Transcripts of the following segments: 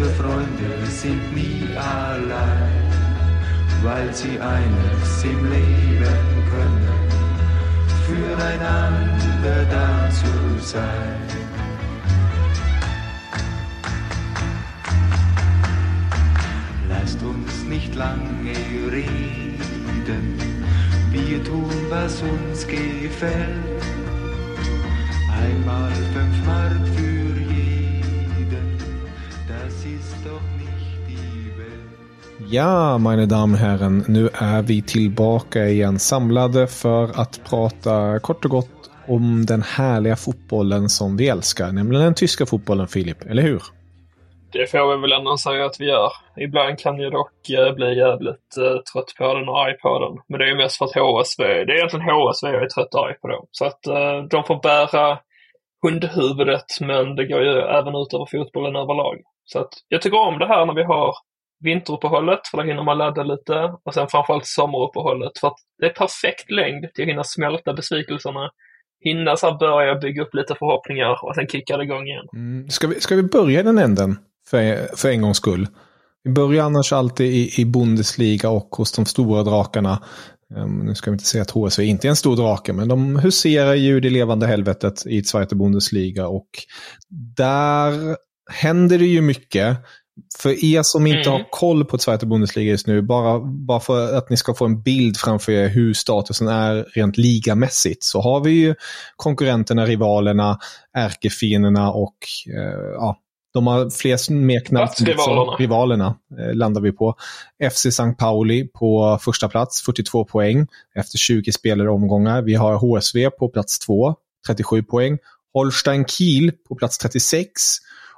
Gute Freunde sind nie allein, weil sie eines im Leben können, füreinander da zu sein. Lasst uns nicht lange reden, wir tun, was uns gefällt. Einmal fünf Mark für Ja, meine Damen och herren, nu är vi tillbaka igen samlade för att prata kort och gott om den härliga fotbollen som vi älskar, nämligen den tyska fotbollen, Filip, eller hur? Det får vi väl ändå säga att vi gör. Ibland kan jag dock eh, bli jävligt eh, trött på den och arg på den. Men det är ju mest för att HSV, det är egentligen HSV jag är trött och arg på då. Så att eh, de får bära hundhuvudet, men det går ju även ut över fotbollen överlag. Så att jag tycker om det här när vi har vinteruppehållet, för då hinner man ladda lite. Och sen framförallt sommaruppehållet, för att det är perfekt längd till att hinna smälta besvikelserna. Hinna så här börja bygga upp lite förhoppningar och sen kicka det igång igen. Mm. Ska, vi, ska vi börja i den änden, för, för en gångs skull? Vi börjar annars alltid i, i Bundesliga och hos de stora drakarna. Um, nu ska vi inte säga att HSV inte är en stor drake, men de huserar ju det levande helvetet i Zweite Bundesliga. Och där händer det ju mycket. För er som inte Mm. har koll på Zweite Bundesliga just nu, bara, bara för att ni ska få en bild framför er hur statusen är rent ligamässigt, så har vi ju konkurrenterna, rivalerna, ärkefienderna och eh, ja, de har fler smeknamn. Stadsrivalerna. Rivalerna eh, landar vi på. FC St. Pauli på första plats, 42 poäng efter 20 spelade omgångar. Vi har HSV på plats 2, 37 poäng. Holstein Kiel på plats 36.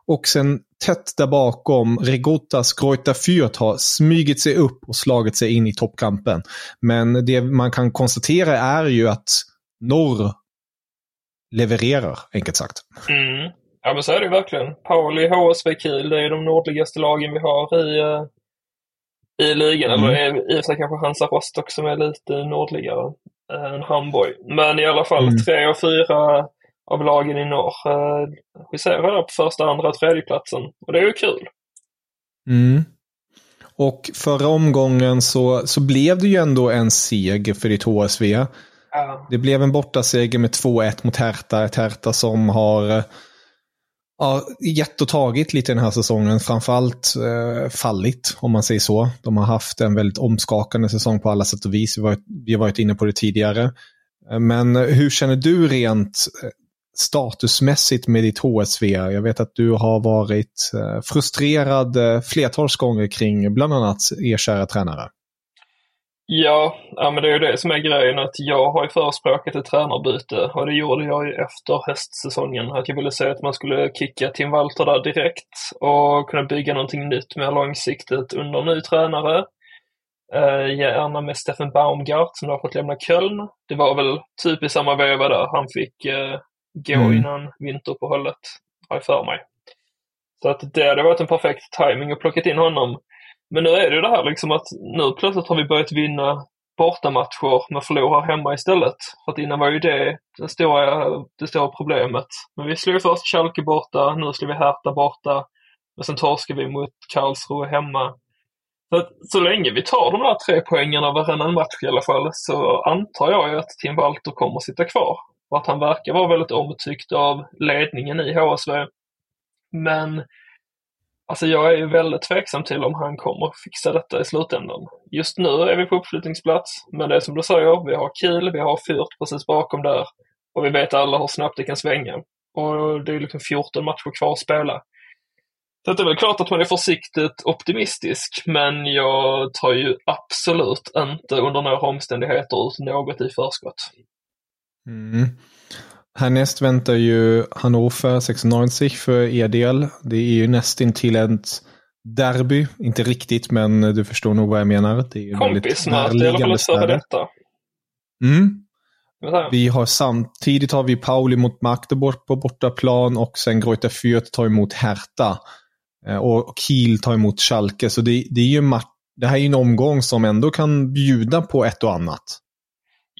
Och sen tätt där bakom, Regotas Greuther Fürth har smygit sig upp och slagit sig in i toppkampen. Men det man kan konstatera är ju att norr levererar, enkelt sagt. Mm. Ja men så är det verkligen. Pauli, HSV, Kiel, det är de nordligaste lagen vi har i, eh, i ligan. Mm. Eller är- i och för sig kanske Hansa Rostock som är lite nordligare eh, än Hamburg. Men i alla fall Mm. tre och fyra av lagen i norr eh, huserar där på första, andra och tredjeplatsen. Och det är ju kul. Mm. Och förra omgången så, så blev det ju ändå en seger för ditt HSV. Ja. Det blev en bortaseger med 2-1 mot Hertha. Ett Hertha som har eh, ja, gett och tagit lite den här säsongen. Framförallt eh, fallit, om man säger så. De har haft en väldigt omskakande säsong på alla sätt och vis. Vi har varit, vi har varit inne på det tidigare. Eh, Men hur känner du rent statusmässigt med ditt HSV? Jag vet att du har varit eh, frustrerad eh, flertals gånger kring bland annat er kära tränare. Ja, ja, men det är ju det som är grejen att jag har ju förespråkat ett tränarbyte och det gjorde jag ju efter höstsäsongen. Att jag ville säga att man skulle kicka Tim Walter där direkt och kunna bygga någonting nytt mer långsiktigt under ny tränare. Eh, gärna med Steffen Baumgart som då har fått lämna Köln. Det var väl typ i samma veva där han fick eh, gå Mm. innan vinteruppehållet, har jag för mig. Så att det hade varit en perfekt timing att plocka in honom. Men nu är det ju det här liksom att nu plötsligt har vi börjat vinna bortamatcher men förlorar hemma istället. För att innan var ju det det stora, det stora problemet. Men vi slog först Schalke borta, nu slår vi Hertha borta. Och sen torskar vi mot Karlsruhe hemma. Så, att, så länge vi tar de där tre poängarna varannan match i alla fall så antar jag ju att Tim Walter kommer att sitta kvar. Och att han verkar vara väldigt omtyckt av ledningen i HSV. Men Alltså jag är ju väldigt tveksam till om han kommer fixa detta i slutändan. Just nu är vi på uppflyttningsplats, men det är som du säger, vi har Kiel, vi har fyrt precis bakom där och vi vet alla hur snabbt det kan svänga. Och det är liksom 14 matcher kvar att spela. Så det är väl klart att man är försiktigt optimistisk, men jag tar ju absolut inte under några omständigheter ut något i förskott. Mm. Härnäst väntar ju Hannover 96 för er del. Det är ju nästintill ett derby. Inte riktigt, men du förstår nog vad jag menar. Det är i alla fall ett före detta. Mm. Vi har samtidigt har vi Pauli mot Magdeburg på bortaplan och sen Greuther Fürth tar emot Hertha. Eh, och Kiel tar emot Schalke. Så det, det, är ju det här är ju en omgång som ändå kan bjuda på ett och annat.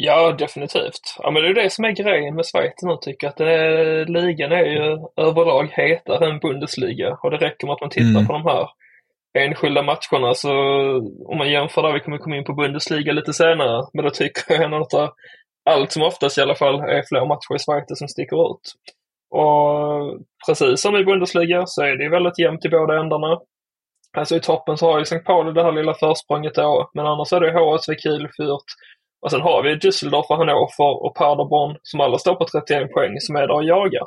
Ja, definitivt. Ja, men det är det som är grejen med Schweiz nu tycker jag. Att det, ligan är ju överlag hetare än Bundesliga och det räcker med att man tittar mm. på de här enskilda matcherna. Så om man jämför där, vi kommer komma in på Bundesliga lite senare, men då tycker jag ändå att allt som oftast i alla fall är fler matcher i Schweiz som sticker ut. Och precis som i Bundesliga så är det väldigt jämnt i båda ändarna. Alltså i toppen så har ju St. Pauli det här lilla försprånget då, men annars är det HSV, Kiel, Fürth, och sen har vi Düsseldorf, Hannover och Paderborn som alla står på 31 poäng som är där och jagar.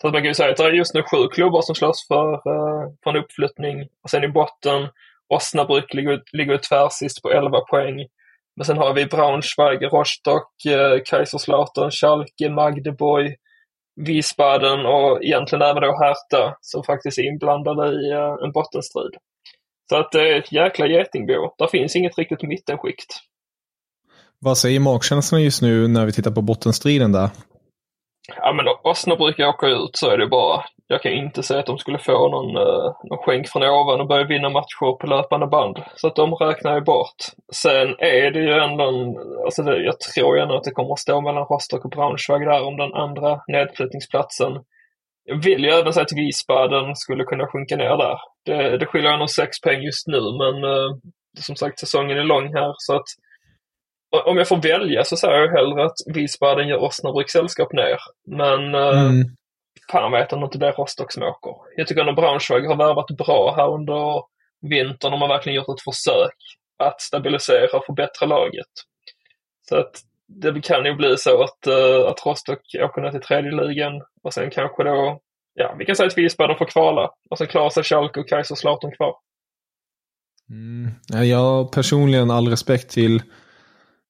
Så att man kan ju säga att det är just nu sju klubbar som slåss för, eh, för en uppflyttning. Och sen i botten, Osnabrück ligger, ligger tvärsist på 11 poäng. Men sen har vi Braunschweig, Rostock, eh, Kaiserslautern, Schalke, Magdeburg, Wiesbaden och egentligen även då Hertha som faktiskt är inblandade i eh, en bottenstrid. Så att det är ett jäkla getingbo. Där finns inget riktigt mittenskikt. Vad säger magkänslan just nu när vi tittar på bottenstriden där? Ja men Osnor brukar åka ut så är det bara. Jag kan inte säga att de skulle få någon, eh, någon skänk från ovan och börja vinna matcher på löpande band. Så att de räknar ju bort. Sen är det ju ändå, en, alltså det, jag tror ju ändå att det kommer att stå mellan Rostock och Braunschweig där om den andra nedflyttningsplatsen. Jag vill ju även säga att Wiesbaden skulle kunna sjunka ner där. Det, det skiljer nog sex poäng just nu men eh, som sagt säsongen är lång här så att om jag får välja så säger jag hellre att Wiesbaden gör Osnabrück sällskap ner. Men eh, mm. fan vet om det inte blir Rostock som åker. Jag tycker att Braunschweig har värvat bra här under vintern. De har verkligen gjort ett försök att stabilisera och förbättra laget. Så att det kan ju bli så att, uh, att Rostock åker ner till tredje ligan och sen kanske då, ja, vi kan säga att Wiesbaden får kvala och sen klarar sig Schalke och Kaiserslautern kvar. Mm. Jag har personligen all respekt till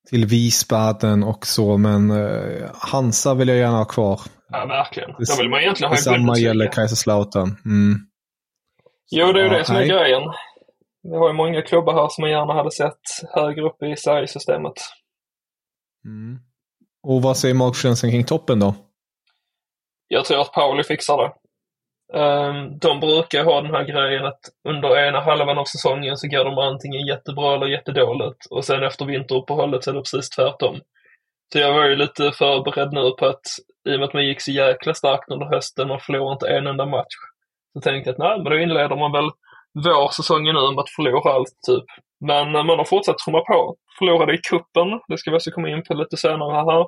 till Wiesbaden och så, men uh, Hansa vill jag gärna ha kvar. Ja, verkligen. Då vill man egentligen ha Detsamma gäller Kaiserslautern. Mm. Jo, det är ju det som är grejen. Vi har ju många klubbar här som man gärna hade sett högre upp i seriesystemet. Mm. Och vad säger magkänslan kring toppen då? Jag tror att Pauli fixar det. Ehm, de brukar ha den här grejen att under ena halvan av säsongen så går de antingen jättebra eller jättedåligt och sen efter vinteruppehållet så är det precis tvärtom. Så jag var ju lite förberedd nu på att i och med att man gick så jäkla starkt under hösten och förlorade inte en enda match. Så tänkte jag att nej, men då inleder man väl vårsäsongen nu med att förlora allt typ. Men eh, man har fortsatt trumma på. Förlorade i kuppen, det ska vi också komma in på lite senare här.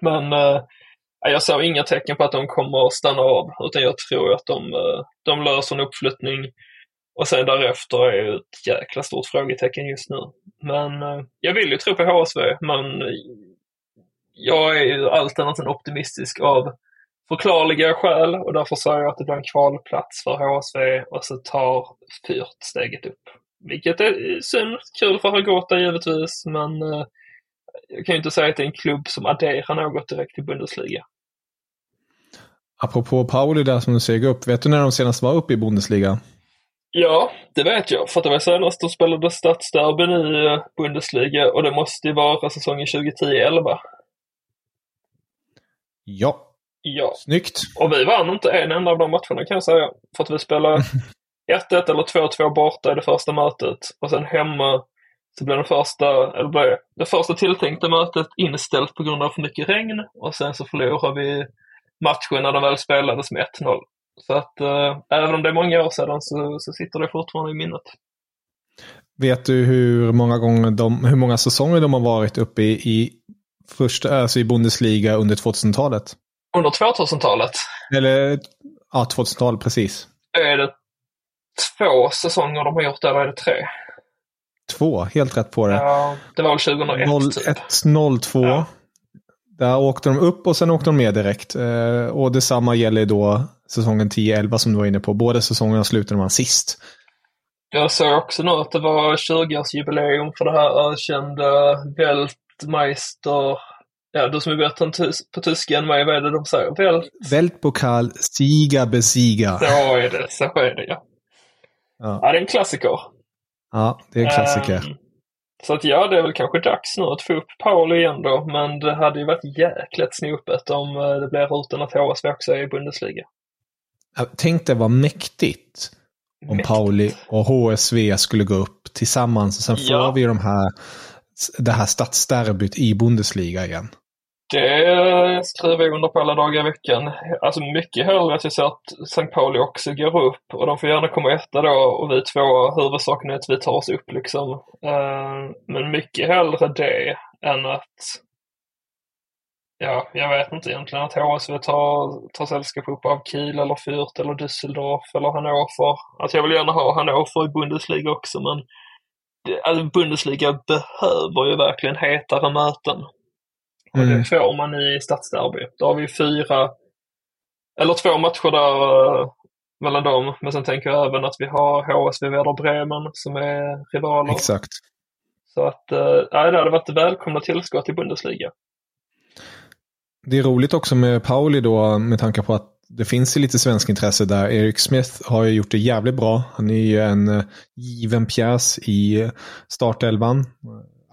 Men eh, jag såg inga tecken på att de kommer att stanna av, utan jag tror att de, eh, de löser en uppflyttning. Och sen därefter är ju ett jäkla stort frågetecken just nu. Men eh, jag vill ju tro på HSV, men jag är ju allt annat än optimistisk av förklarliga skäl och därför säger jag att det blir en kvalplats för HSV och så tar Fyrt steget upp. Vilket är synd, kul för Hagota givetvis, men eh, jag kan ju inte säga att det är en klubb som adderar något direkt till Bundesliga. Apropå Pauli där som du säger upp, vet du när de senast var uppe i Bundesliga? Ja, det vet jag. För att det var senast de spelade stadsderbyn i eh, Bundesliga och det måste ju vara säsongen 2010-11. Ja. Ja. Snyggt. Och vi vann inte en enda av de matcherna kan jag säga. För att vi spelade 1-1 eller 2-2 borta i det första mötet och sen hemma så blev det första, eller blev det första tilltänkta mötet inställt på grund av för mycket regn och sen så förlorade vi matchen när den väl spelades med 1-0. Så att äh, även om det är många år sedan så, så sitter det fortfarande i minnet. Vet du hur många, gånger de, hur många säsonger de har varit uppe i, i, första, alltså i Bundesliga under 2000-talet? Under 2000-talet? Eller, ja, 2000-talet, precis. Är det två säsonger de har gjort eller är det tre? Två, helt rätt på det. Ja, det var väl 2001 typ. 01, 02. Ja. Där åkte de upp och sen åkte de ner direkt. Eh, och detsamma gäller då säsongen 10-11 som du var inne på. Båda säsongerna slutade man sist. Jag såg också nu att det var 20-årsjubileum för det här ökända Weltmeister. Ja, du som är bättre tys- på tyska än mig, vad är det de säger? Welt... Weltpokal, Siga besiga. Så är det, så är det ja. Ja. Ja, det är en klassiker. ja, det är en klassiker. Ehm, så att ja, det är väl kanske dags nu att få upp Paul igen då, men det hade ju varit jäkligt snopet om eh, det blir utan att HSV också är i Bundesliga. Tänk dig vad mäktigt om Mäktigt. Pauli och HSV skulle gå upp tillsammans. Och sen får Ja. vi de här, det här stadsderbyt i Bundesliga igen. Det skriver jag under på alla dagar i veckan. Alltså mycket hellre att jag ser att St. Pauli också går upp och de får gärna komma etta då och vi två, huvudsaken är att vi tar oss upp liksom. Eh, men mycket hellre det än att Ja, jag vet inte egentligen att HSV tar, tar sällskap upp av Kiel eller Fürth eller Düsseldorf eller Hannover. Alltså jag vill gärna ha Hannover i Bundesliga också men alltså Bundesliga behöver ju verkligen hetare möten. Och Mm. det får man i stadsderby. Då har vi fyra, eller två matcher där eh, mellan dem. Men sen tänker jag även att vi har HSV Werder Bremen som är rivaler. Exakt. Så att, nej, det hade varit välkomna tillskott i Bundesliga. Det är roligt också med Pauli då med tanke på att det finns ju lite svensk intresse där. Erik Smith har ju gjort det jävligt bra. Han är ju en eh, given pjäs i startelvan.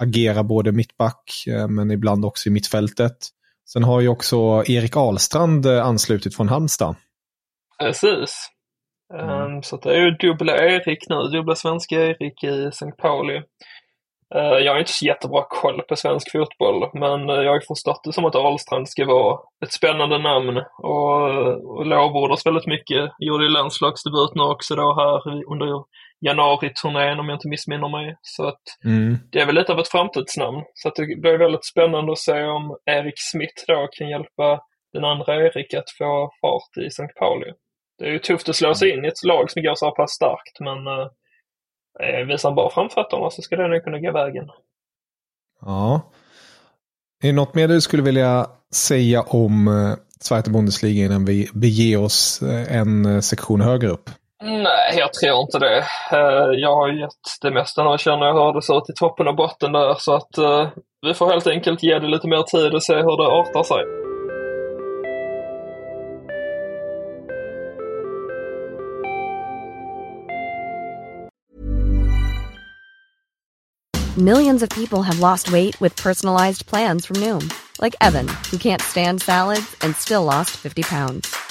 Agerar både mittback eh, men ibland också i mittfältet. Sen har ju också Erik Ahlstrand eh, anslutit från Halmstad. Precis. Ehm, så det är ju dubbla Erik nu, dubbla svenska Erik i St. Pauli. Eh, jag har inte så jättebra koll på svensk fotboll, men jag har förstått det som att Ahlstrand ska vara ett spännande namn och, och lovordas väldigt mycket. Gjorde ju landslagsdebut nu också då här under januari-turnén om jag inte missminner mig. Så att Mm. det är väl lite av ett framtidsnamn. Så att det blir väldigt spännande att se om Erik Smith då kan hjälpa den andra Erik att få fart i St. Pauli. Det är ju tufft att slå sig in i ett lag som går så här pass starkt, men eh, visar han bara framfötterna så ska det nog kunna gå vägen. Ja. Är det något mer du skulle vilja säga om eh, Zweite Bundesliga innan vi beger oss eh, en eh, sektion högre upp? Nej, jag tror inte det. Eh, jag har gett det mesta när jag känner jag hör det så till toppen och botten där, så att eh, vi får helt enkelt ge det lite mer tid och se hur det artar sig. Millions of people have lost weight with personalized plans from Noom, like Evan, who can't stand salads and still lost 50 pounds.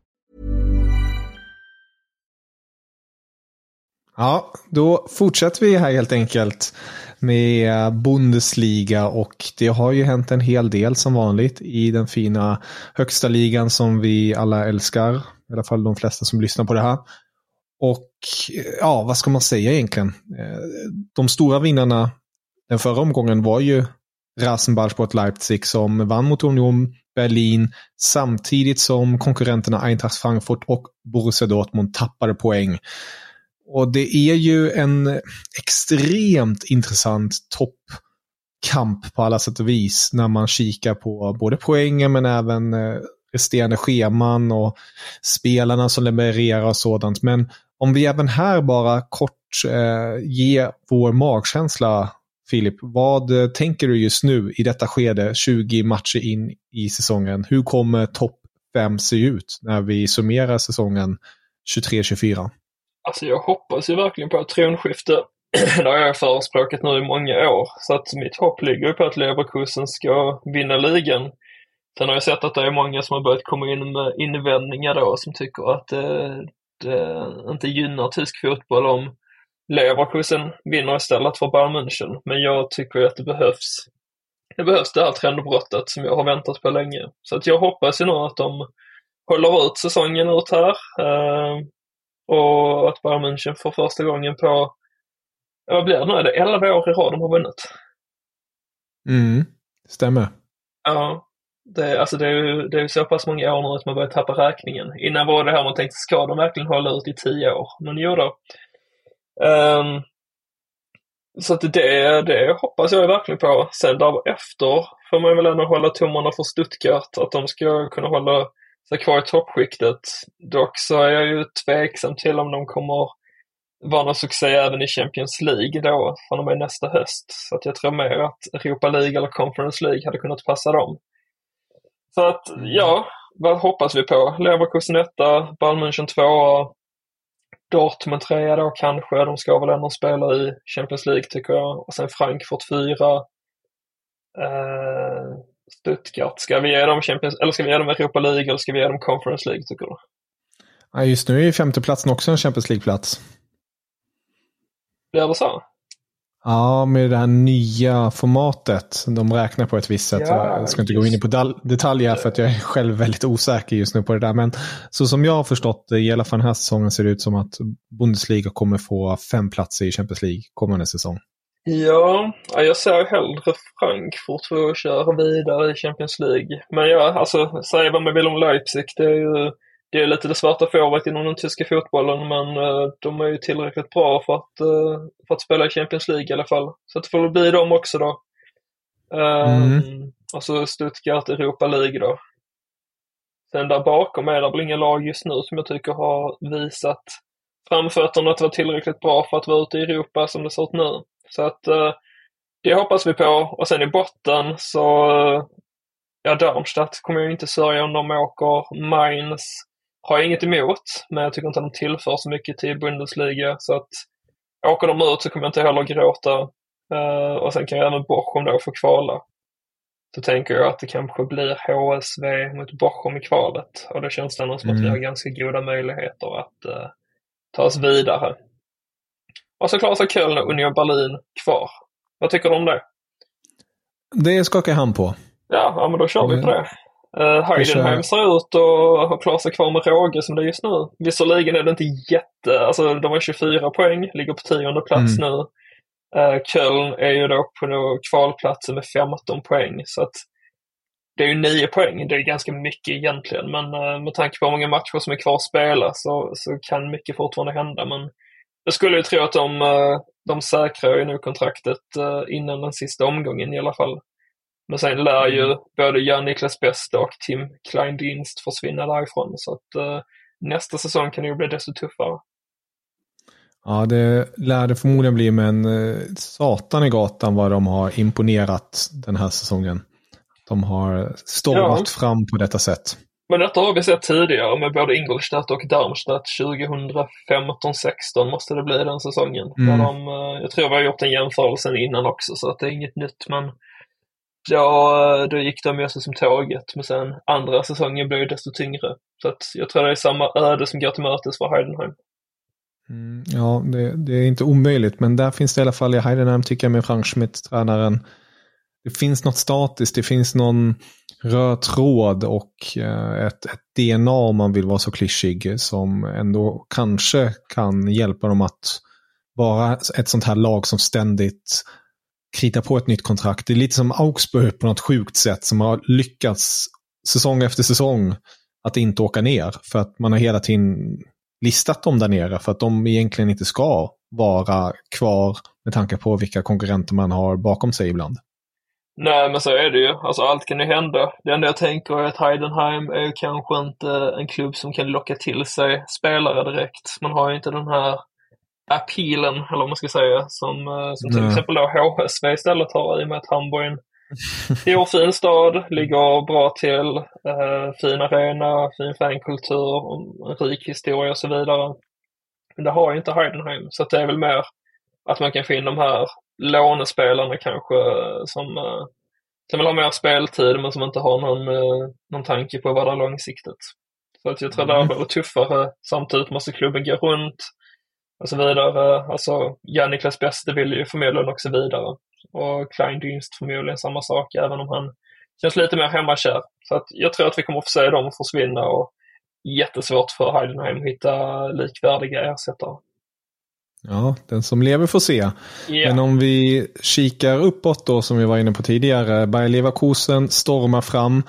Ja, då fortsätter vi här helt enkelt med Bundesliga och det har ju hänt en hel del som vanligt i den fina högsta ligan som vi alla älskar. I alla fall de flesta som lyssnar på det här. Och ja, vad ska man säga egentligen? Eh, de stora vinnarna den förra omgången var ju Rasenballsport Leipzig som vann mot Union Berlin samtidigt som konkurrenterna Eintracht Frankfurt och Borussia Dortmund tappade poäng. Och det är ju en extremt intressant toppkamp på alla sätt och vis när man kikar på både poängen men även eh, resterande scheman och spelarna som levererar och sådant. Men om vi även här bara kort eh, ger vår magkänsla Filip, vad eh, tänker du just nu i detta skede, 20 matcher in i säsongen? Hur kommer topp 5 se ut när vi summerar säsongen 23-24? Alltså jag hoppas ju verkligen på ett tronskifte. det har jag förespråkat nu i många år. Så att mitt hopp ligger på att Leverkusen ska vinna ligan. Sen har jag sett att det är många som har börjat komma in med invändningar då som tycker att det, det inte gynnar tysk fotboll om Leverkusen vinner istället för Bayern München. Men jag tycker att det behövs det behövs det här trendbrottet som jag har väntat på länge. Så att jag hoppas ju nu att de håller ut säsongen ut här. Eh, och att Bayern München för första gången på, vad blir det nu, är det 11 år i rad de har vunnit? Mm, stämmer. Ja, det, alltså det är ju det är så pass många år nu att man börjar tappa räkningen. Innan var det här man tänkte, ska de verkligen hålla ut i tio år? Men jo då. Um, så att det, det hoppas jag verkligen på. Sen därefter får man väl ändå hålla tummarna för Stuttgart, att de ska kunna hålla sig kvar i toppskiktet. Dock så är jag ju tveksam till om de kommer vara någon succé även i Champions League då, från och med nästa höst. Så att jag tror mer att Europa League eller Conference League hade kunnat passa dem. Så att, mm. ja, vad hoppas vi på? Leverkusen 1, Bayern München 2, Dortmund 3 då kanske. De ska väl ändå spela i Champions League tycker jag. Och sen Frankfurt 4. Eh, Stuttgart. Ska vi ge dem Champions, eller ska vi ge dem Europa League eller ska vi ge dem Conference League tycker du? Ja, just nu är femteplatsen också en Champions League-plats. Blir det så? Ja, med det här nya formatet. De räknar på ett visst sätt. Ja, jag ska inte gå in på detaljer för att jag är själv väldigt osäker just nu på det där. Men så som jag har förstått det, i alla fall den här säsongen, ser det ut som att Bundesliga kommer få fem platser i Champions League kommande säsong. Ja, jag ser hellre Frankfurt för att köra vidare i Champions League. Men ja, alltså säga vad man vill om Leipzig, det är ju det är lite det svarta fåret inom den tyska fotbollen men uh, de är ju tillräckligt bra för att, uh, för att spela i Champions League i alla fall. Så det får bli dem också då. Uh, mm. Och så Stuttgart Europa League då. Sen där bakom är det väl inga lag just nu som jag tycker har visat framfötterna att vara tillräckligt bra för att vara ute i Europa som det ser ut nu. Så att uh, det hoppas vi på. Och sen i botten så, ja Darmstadt kommer jag inte sörja om de åker. Mainz har jag inget emot, men jag tycker inte att de tillför så mycket till Bundesliga. Så att åker de ut så kommer jag inte heller gråta. Uh, och sen kan jag även Bochum då få kvala. Så tänker jag att det kanske blir HSV mot Bochum i kvalet. Och då känns det ändå som mm. att vi mm. har ganska goda möjligheter att uh, ta oss vidare. Och så klarar sig Köln och Union Berlin kvar. Vad tycker du om det? Det skakar jag hand på. Ja, ja men då kör vi på det. Uh, Heidenheim ser ut att ha klarat sig kvar med råge som det är just nu. Visserligen är det inte jätte, alltså de har 24 poäng, ligger på tionde plats mm. nu. Uh, Köln är ju då på kvalplatsen med 15 poäng så att det är ju 9 poäng, det är ganska mycket egentligen men uh, med tanke på hur många matcher som är kvar att spela så, så kan mycket fortfarande hända men jag skulle ju tro att de, de säkrar ju nu kontraktet innan den sista omgången i alla fall. Men sen lär ju mm. både Jan-Niklas Bäst och Tim Klein-Dinst försvinna därifrån. Så att eh, nästa säsong kan ju bli desto tuffare. Ja, det lär det förmodligen bli, men eh, satan i gatan vad de har imponerat den här säsongen. De har stormat ja. fram på detta sätt. Men detta har vi sett tidigare med både Ingolstadt och Darmstadt 2015-16 måste det bli den säsongen. Mm. De, eh, jag tror vi har gjort den jämförelsen innan också så att det är inget nytt men Ja, då gick de ju som tåget, men sen andra säsongen blev desto tyngre. Så att jag tror det är samma öde som går till mötes för Heidenheim. Mm, ja, det, det, är inte omöjligt, men där finns det i alla fall i Heidenheim, tycker jag, med Frank Schmidt, tränaren. Det finns något statiskt, det finns någon röd tråd och eh, ett, ett DNA om man vill vara så klyschig som ändå kanske kan hjälpa dem att vara ett sånt här lag som ständigt kritar på ett nytt kontrakt. Det är lite som Augsburg på något sjukt sätt som har lyckats säsong efter säsong att inte åka ner. För att man har hela tiden listat dem där nere för att de egentligen inte ska vara kvar med tanke på vilka konkurrenter man har bakom sig ibland. Nej, men så är det ju. Alltså allt kan ju hända. Det enda jag tänker är att Heidenheim är kanske inte en klubb som kan locka till sig spelare direkt. Man har ju inte den här appealen, eller vad man ska säga, som, eh, som till exempel då HSV istället har i och med att Hamburg är en fin stad, ligger bra till, eh, fin arena, fin fankultur, en rik historia och så vidare. Men det har ju inte Heidenheim, så det är väl mer att man kan få in de här lånespelarna kanske eh, som, eh, som vill ha mer speltid men som inte har någon, eh, någon tanke på vad det är långsiktigt. Så att jag tror Mm. det blir tuffare. Samtidigt måste klubben gå runt och så vidare. Alltså, Janniklas Bäste vill ju förmodligen också vidare. Och Kleindienst förmodligen samma sak, även om han känns lite mer hemmakär. Så att jag tror att vi kommer att få se dem försvinna och jättesvårt för Heidenheim att hitta likvärdiga ersättare. Ja, den som lever får se. Ja. Men om vi kikar uppåt då, som vi var inne på tidigare. Bayer Leverkusen stormar fram.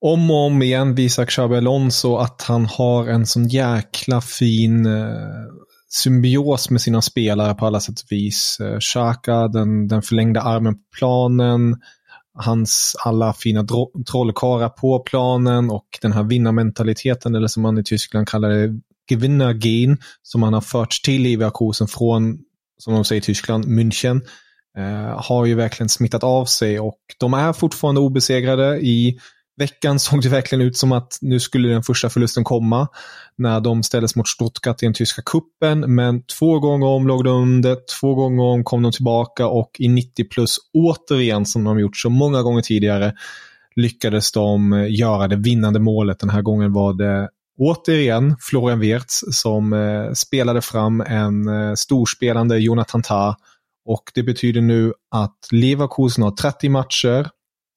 Om och om igen visar Xabi Alonso att han har en sån jäkla fin eh, symbios med sina spelare på alla sätt och vis. Eh, Xhaka, den, den förlängda armen på planen, hans alla fina trollkarlar på planen och den här vinnarmentaliteten, eller som man i Tyskland kallar det, vinnargen som han har förts till Leverkusen från, som de säger i Tyskland, München, eh, har ju verkligen smittat av sig och de är fortfarande obesegrade. I veckan såg det verkligen ut som att nu skulle den första förlusten komma när de ställdes mot Stuttgart i den tyska kuppen men två gånger om låg de under, två gånger om kom de tillbaka och i 90 plus återigen som de gjort så många gånger tidigare lyckades de eh, göra det vinnande målet. Den här gången var det återigen Florian Wirtz som eh, spelade fram en eh, storspelande Jonathan Tah. Och det betyder nu att Leverkusen har 30 matcher,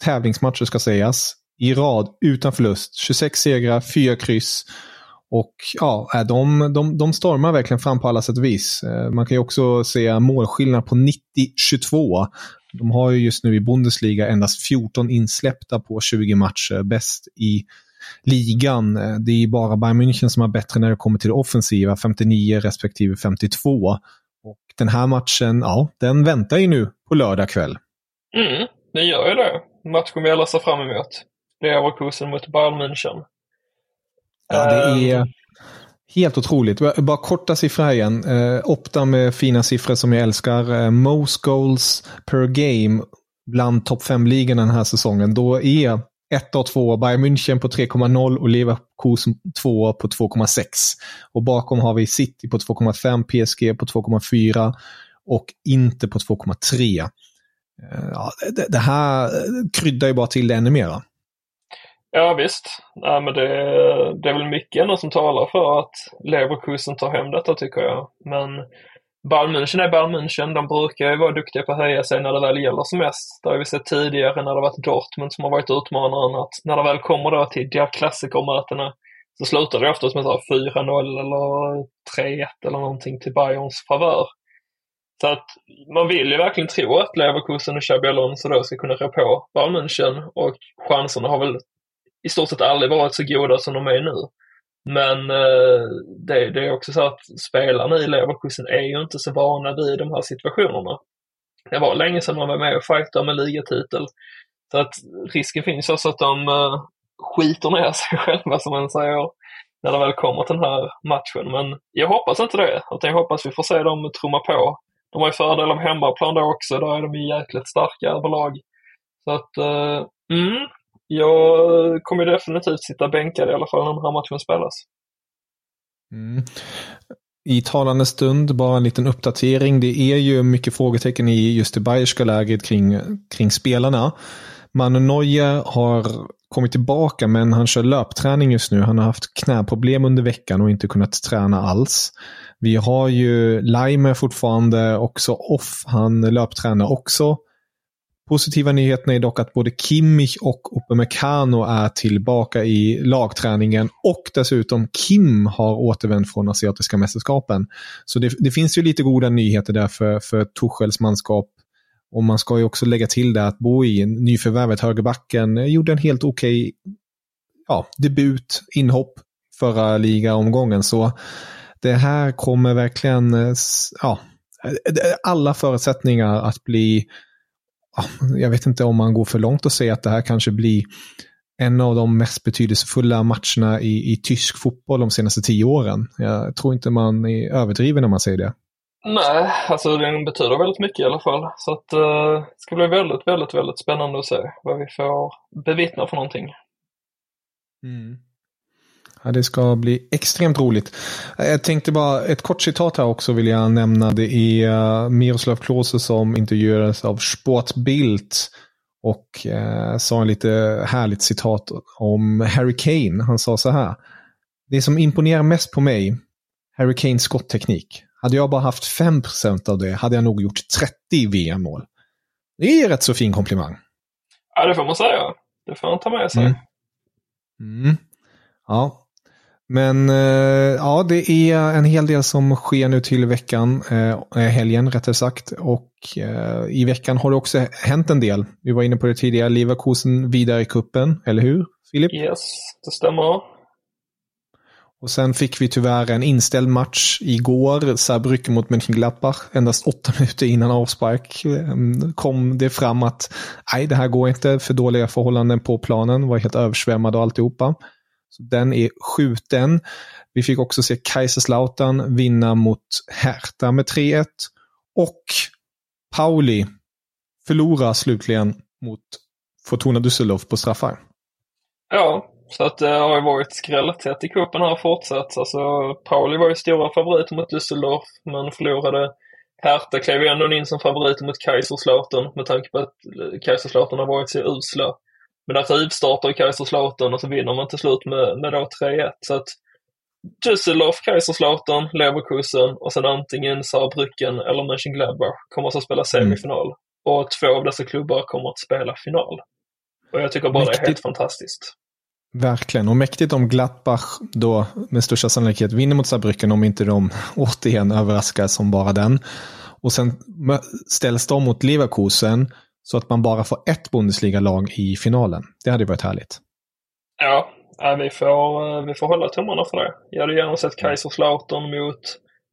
tävlingsmatcher ska sägas, i rad utan förlust. 26 segrar, 4 kryss. Och ja, eh, de, de, de stormar verkligen fram på alla sätt och vis. Eh, man kan ju också se målskillnad på 90-22. De har ju just nu i Bundesliga endast 14 insläppta på 20 matcher. Bäst i ligan. Eh, Det är bara Bayern München som har bättre när det kommer till det offensiva, 59 respektive 52. Och den här matchen, ja, den väntar ju nu på lördag kväll. Mm, det gör ju det. Matchen vi alla ser fram emot. Leverkusen mot Bayern München. Ja, det Ehm, är helt otroligt. Bara korta siffror här igen. Eh, Opta med fina siffror som jag älskar. Eh, most goals per game bland topp 5-ligorna den här säsongen. Då är 1 och 2 Bayern München på 3,0 och Leverkusen 2 på 2,6. Och bakom har vi City på 2,5, PSG på 2,4 och inte på 2,3. Eh, ja, det, det här kryddar ju bara till det ännu mera. Ja visst. ja, men det, det är väl mycket ändå som talar för att Leverkusen tar hem detta tycker jag. Men Bayern München är Bayern München. De brukar ju vara duktiga på att höja sig när det väl gäller som mest. Det har vi sett tidigare när det varit Dortmund som har varit utmanaren. Att när det väl kommer då till de klassikermötena så slutar det oftast med 4-0 eller 3-1 eller någonting till Bayerns favör. Så att man vill ju verkligen tro att Leverkusen och Xabi Alonso då ska kunna rå på Bayern München och chanserna har väl i stort sett aldrig varit så goda som de är nu. Men eh, det, det är också så att spelarna i Leverkusen är ju inte så vana vid de här situationerna. Det var länge sedan man var med och fightade med ligatitel. Så att risken finns också att de eh, skiter ner sig själva som man säger när det väl kommer till den här matchen. Men jag hoppas inte det, utan jag hoppas vi får se dem trumma på. De har ju fördel av hemmaplan då också, då är de ju jäkligt starka överlag. Så att, eh, mm, jag kommer definitivt sitta bänkad i alla fall när den här matchen spelas. Mm. I talande stund, bara en liten uppdatering. Det är ju mycket frågetecken i just det bayerska läget kring, kring spelarna. Manu Neuer har kommit tillbaka men han kör löpträning just nu. Han har haft knäproblem under veckan och inte kunnat träna alls. Vi har ju Leimer fortfarande också off. Han löptränar också. Positiva nyheterna är dock att både Kimmich och Upamecano är tillbaka i lagträningen och dessutom Kim har återvänt från asiatiska mästerskapen. Så det, det finns ju lite goda nyheter där för, för Tuchels manskap. Och man ska ju också lägga till det att Boi, nyförvärvet högerbacken, gjorde en helt okej ja, debut, inhopp förra ligaomgången. Så det här kommer verkligen, eh, ja, eh, eh, alla förutsättningar att bli jag vet inte om man går för långt och säger att det här kanske blir en av de mest betydelsefulla matcherna i, i tysk fotboll de senaste tio åren. Jag tror inte man är överdriven när man säger det. Nej, alltså den betyder väldigt mycket i alla fall. Så att eh, det ska bli väldigt, väldigt, väldigt spännande att se vad vi får bevittna för någonting. Mm. Ja, det ska bli extremt roligt. Jag tänkte bara, ett kort citat här också vill jag nämna. Det är uh, Miroslav Klose som intervjuades av Sportbild och uh, sa en lite härligt citat om Harry Kane. Han sa så här. Det som imponerar mest på mig, Harry Kanes skottteknik. Hade jag bara haft 5% av det hade jag nog gjort 30 VM-mål. Det är rätt så fin komplimang. Ja, det får man säga. Det får han ta med sig. Mm. Mm. Ja, men eh, ja, det är en hel del som sker nu till veckan, eh, helgen rättare sagt. Och eh, i veckan har det också hänt en del. Vi var inne på det tidigare, Leverkusen vidare i kuppen, eller hur Filip? Yes, det stämmer. Och sen fick vi tyvärr en inställd match igår, Saarbrücken mot Mönchengladbach. Endast åtta minuter innan avspark kom det fram att nej, det här går inte, för dåliga förhållanden på planen, var helt översvämmad och alltihopa. Så den är skjuten. Vi fick också se Kaiserslautern vinna mot Hertha med 3-1. Och Pauli förlorar slutligen mot Fortuna Düsseldorf på straffar. Ja, så att det har ju varit skrälltätt i cupen här fortsatt. Alltså, Pauli var ju stora favorit mot Düsseldorf, men förlorade. Hertha klev ju ändå in som favorit mot Kaiserslautern med tanke på att eh, Kaiserslautern har varit så usla. Men där rivstartar Kaiserslautern och så vinner man till slut med, med då 3-1. Så att Düsseldorf, Kaiserslautern, Leverkusen och sen antingen Saarbrücken eller Mönchengladbach kommer att spela semifinal. Mm. Och två av dessa klubbar kommer att spela final. Och jag tycker bara Mäktigt. det är helt fantastiskt. Verkligen, och mäktigt om Gladbach då med största sannolikhet vinner mot Saarbrücken om inte de återigen överraskar som bara den. Och sen ställs de mot Leverkusen så att man bara får ett Bundesliga-lag i finalen. Det hade varit härligt. Ja, vi får, vi får hålla tummarna för det. Jag hade gärna sett Kaiserslautern mot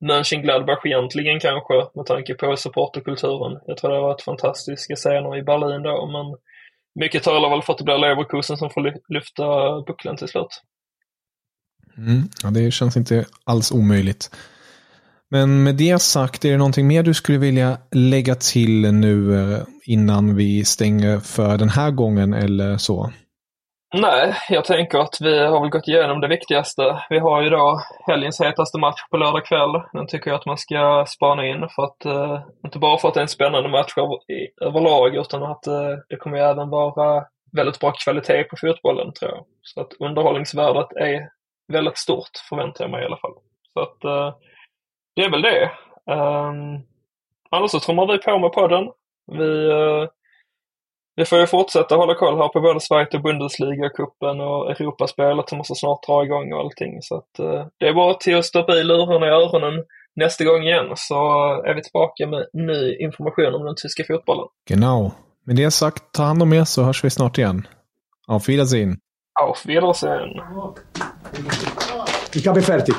Mönchengladbach egentligen kanske, med tanke på supporterkulturen. Jag tror det har varit fantastiska scener i Berlin då, men mycket talar väl för att det blir Leverkusen som får lyfta bucklan till slut. Mm, ja, det känns inte alls omöjligt. Men med det sagt, är det någonting mer du skulle vilja lägga till nu eh, innan vi stänger för den här gången eller så? Nej, jag tänker att vi har väl gått igenom det viktigaste. Vi har ju då helgens hetaste match på lördag kväll. Den tycker jag att man ska spana in för att, eh, inte bara för att det är en spännande match överlag, utan att eh, det kommer ju även vara väldigt bra kvalitet på fotbollen tror jag. Så att underhållningsvärdet är väldigt stort, förväntar jag mig i alla fall. Så att eh, det är väl det. Um, annars så trummar vi på med podden. Vi uh, vi får ju fortsätta hålla koll här på både Sverige och Bundesliga-cupen och Europaspelet som måste snart dra igång och allting. Så att, eh, det är bara till att stoppa i lurarna i öronen nästa gång igen så är vi tillbaka med ny information om den tyska fotbollen. Genau. Med det sagt, ta hand om er så hörs vi snart igen. Auf Wiedersehen. Auf Wiedersehen. Ich habe fertig.